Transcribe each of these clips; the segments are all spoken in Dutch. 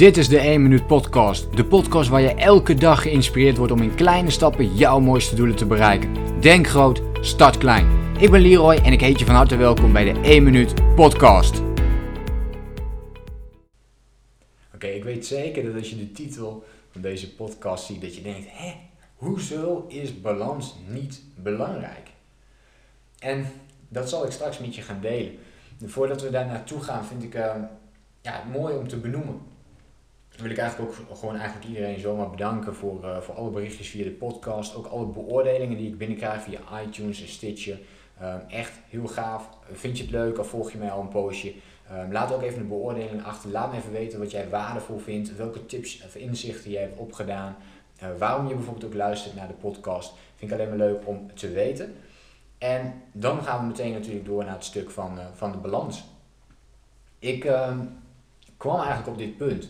Dit is de 1 Minuut Podcast. De podcast waar je elke dag geïnspireerd wordt om in kleine stappen jouw mooiste doelen te bereiken. Denk groot, start klein. Ik ben Leroy en ik heet je van harte welkom bij de 1 Minuut Podcast. Oké, ik weet zeker dat als je de titel van deze podcast ziet, dat je denkt: hé, hoezo is balans niet belangrijk? En dat zal ik straks met je gaan delen. Voordat we daar naartoe gaan, vind ik uh, ja, mooi om te benoemen wil ik eigenlijk ook gewoon eigenlijk iedereen zomaar bedanken voor, uh, voor alle berichtjes via de podcast. Ook alle beoordelingen die ik binnenkrijg via iTunes en Stitcher. Um, echt heel gaaf. Vind je het leuk of volg je mij al een poosje? Um, laat ook even een beoordeling achter. Laat me even weten wat jij waardevol vindt. Welke tips of inzichten jij hebt opgedaan. Uh, waarom je bijvoorbeeld ook luistert naar de podcast. Vind ik alleen maar leuk om te weten. En dan gaan we meteen natuurlijk door naar het stuk van, uh, van de balans. Ik um, kwam eigenlijk op dit punt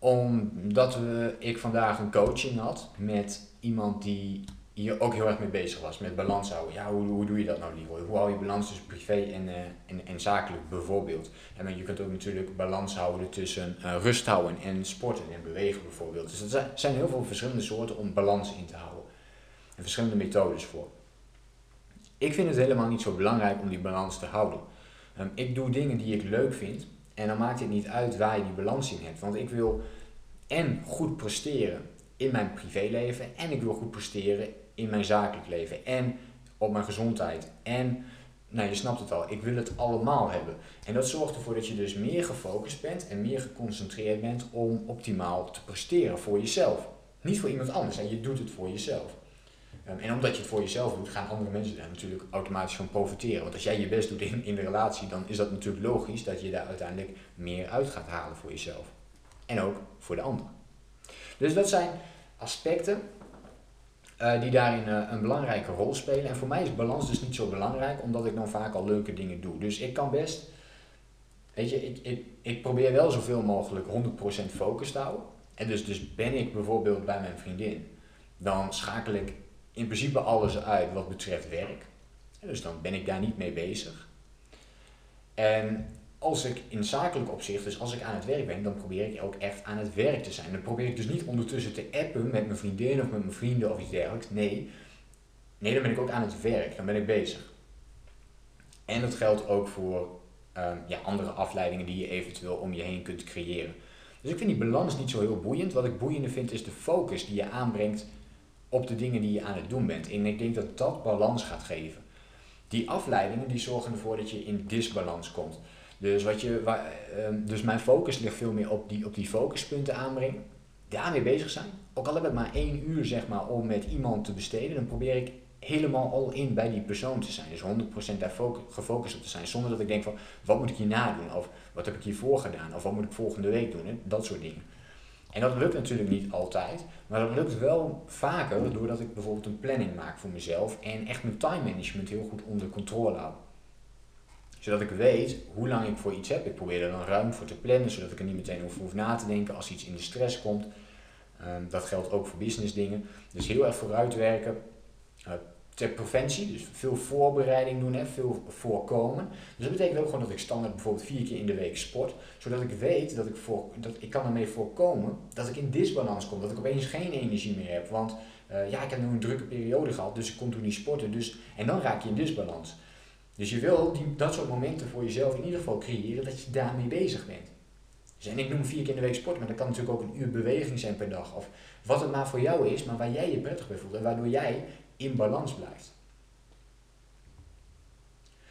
omdat we, ik vandaag een coaching had met iemand die hier ook heel erg mee bezig was, met balans houden. Ja, hoe, hoe doe je dat nou, Leroy? Hoe hou je balans tussen privé en, uh, en, en zakelijk bijvoorbeeld? En je kunt ook natuurlijk balans houden tussen uh, rust houden en sporten en bewegen bijvoorbeeld. Dus er zijn heel veel verschillende soorten om balans in te houden. En verschillende methodes voor. Ik vind het helemaal niet zo belangrijk om die balans te houden. Um, ik doe dingen die ik leuk vind en dan maakt het niet uit waar je die balans in hebt. Want ik wil en goed presteren in mijn privéleven en ik wil goed presteren in mijn zakelijk leven en op mijn gezondheid. En nou, je snapt het al, ik wil het allemaal hebben. En dat zorgt ervoor dat je dus meer gefocust bent en meer geconcentreerd bent om optimaal te presteren voor jezelf. Niet voor iemand anders, en je doet het voor jezelf. Ehm, en omdat je het voor jezelf doet, gaan andere mensen daar natuurlijk automatisch van profiteren. Want als jij je best doet in, in de relatie, dan is dat natuurlijk logisch dat je daar uiteindelijk meer uit gaat halen voor jezelf. En ook voor de ander. Dus dat zijn aspecten uh, die daarin uh, een belangrijke rol spelen. En voor mij is balans dus niet zo belangrijk, omdat ik dan vaak al leuke dingen doe. Dus ik kan best, weet je, ik, ik, ik probeer wel zoveel mogelijk 100% focus te houden. En dus, dus ben ik bijvoorbeeld bij mijn vriendin, dan schakel ik in principe alles uit wat betreft werk. Dus dan ben ik daar niet mee bezig. En als ik in zakelijk opzicht, dus als ik aan het werk ben, dan probeer ik ook echt aan het werk te zijn. Dan probeer ik dus niet ondertussen te appen met mijn vriendin of met mijn vrienden of iets dergelijks. Nee, nee dan ben ik ook aan het werk, dan ben ik bezig. En dat geldt ook voor um, ja, andere afleidingen die je eventueel om je heen kunt creëren. Dus ik vind die balans niet zo heel boeiend. Wat ik boeiender vind is de focus die je aanbrengt op de dingen die je aan het doen bent. En ik denk dat dat balans gaat geven. Die afleidingen die zorgen ervoor dat je in disbalans komt. Dus, wat je, waar, ehm, dus mijn focus ligt veel meer op die, op die focuspunten aanbrengen. Daarmee bezig zijn. Ook al heb ik maar één uur zeg maar, om met iemand te besteden, dan probeer ik helemaal al in bij die persoon te zijn. Dus 100% daar gefocust op te zijn. Zonder dat ik denk van, wat moet ik hierna doen? Of wat heb ik hiervoor gedaan? Of wat moet ik volgende week doen? Dat soort dingen. En dat lukt natuurlijk niet altijd, maar dat lukt wel vaker doordat ik bijvoorbeeld een planning maak voor mezelf en echt mijn time management heel goed onder controle hou. Zodat ik weet hoe lang ik voor iets heb. Ik probeer er dan ruim voor te plannen, zodat ik er niet meteen over hoef na te denken als iets in de stress komt. Um, dat geldt ook voor business dingen. Dus heel erg vooruitwerken. Uh, ter preventie, dus veel voorbereiding doen, hè, veel voorkomen. Dus dat betekent ook gewoon dat ik standaard bijvoorbeeld vier keer in de week sport, zodat ik weet dat ik, voor, dat ik kan ermee voorkomen dat ik in disbalans kom, dat ik opeens geen energie meer heb. Want uh, ja, ik heb nu een drukke periode gehad, dus ik kon toen niet sporten. Dus, en dan raak je in disbalans. Dus je wil die, dat soort momenten voor jezelf in ieder geval creëren dat je daarmee bezig bent. Dus en ik noem vier keer in de week sport, maar dat kan natuurlijk ook een uur beweging zijn per dag. Of wat het maar voor jou is, maar waar jij je prettig bij voelt en waardoor jij in balans blijft.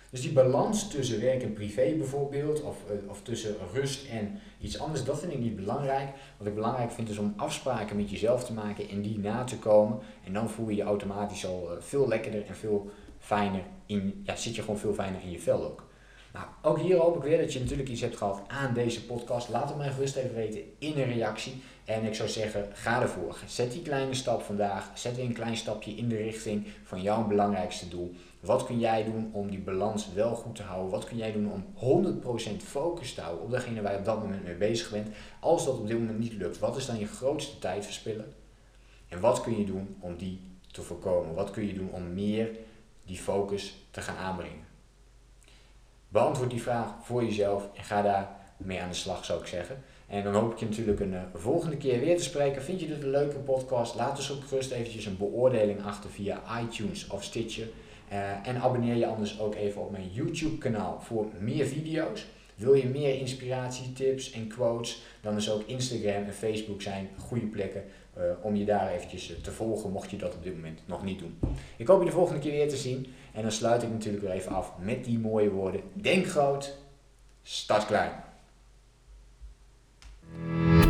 Dus die balans tussen werk en privé bijvoorbeeld, of, eh, of tussen rust en iets anders, dat vind ik niet belangrijk. Wat ik belangrijk vind is om afspraken met jezelf te maken en die na te komen. En dan voel je je automatisch al eh, veel lekkerder en veel fijner in, ja, zit je gewoon veel fijner in je vel ook. Nou, ook hier hoop ik weer dat je natuurlijk iets hebt gehad aan deze podcast. Laat het mij gerust even weten in een reactie. En ik zou zeggen, ga ervoor. Zet die kleine stap vandaag. Zet weer een klein stapje in de richting van jouw belangrijkste doel. Wat kun jij doen om die balans wel goed te houden? Wat kun jij doen om 100% focus te houden op degene waar je op dat moment mee bezig bent? Als dat op dit moment niet lukt, wat is dan je grootste tijd verspillen? En wat kun je doen om die te voorkomen? Wat kun je doen om meer die focus te gaan aanbrengen? Beantwoord die vraag voor jezelf en ga daar mee aan de slag, zou ik zeggen. En dan hoop ik je natuurlijk een volgende keer weer te spreken. Vind je dit een leuke podcast? Laat dus op gerust eventjes een beoordeling achter via iTunes of Stitcher. en abonneer je anders ook even op mijn YouTube kanaal voor meer video's. Wil je meer inspiratie, tips en quotes, dan is ook Instagram en Facebook zijn goede plekken uh, om je daar eventjes te volgen, mocht je dat op dit moment nog niet doen. Ik hoop je de volgende keer weer te zien. En dan sluit ik natuurlijk weer even af met die mooie woorden. Denk groot, start klein.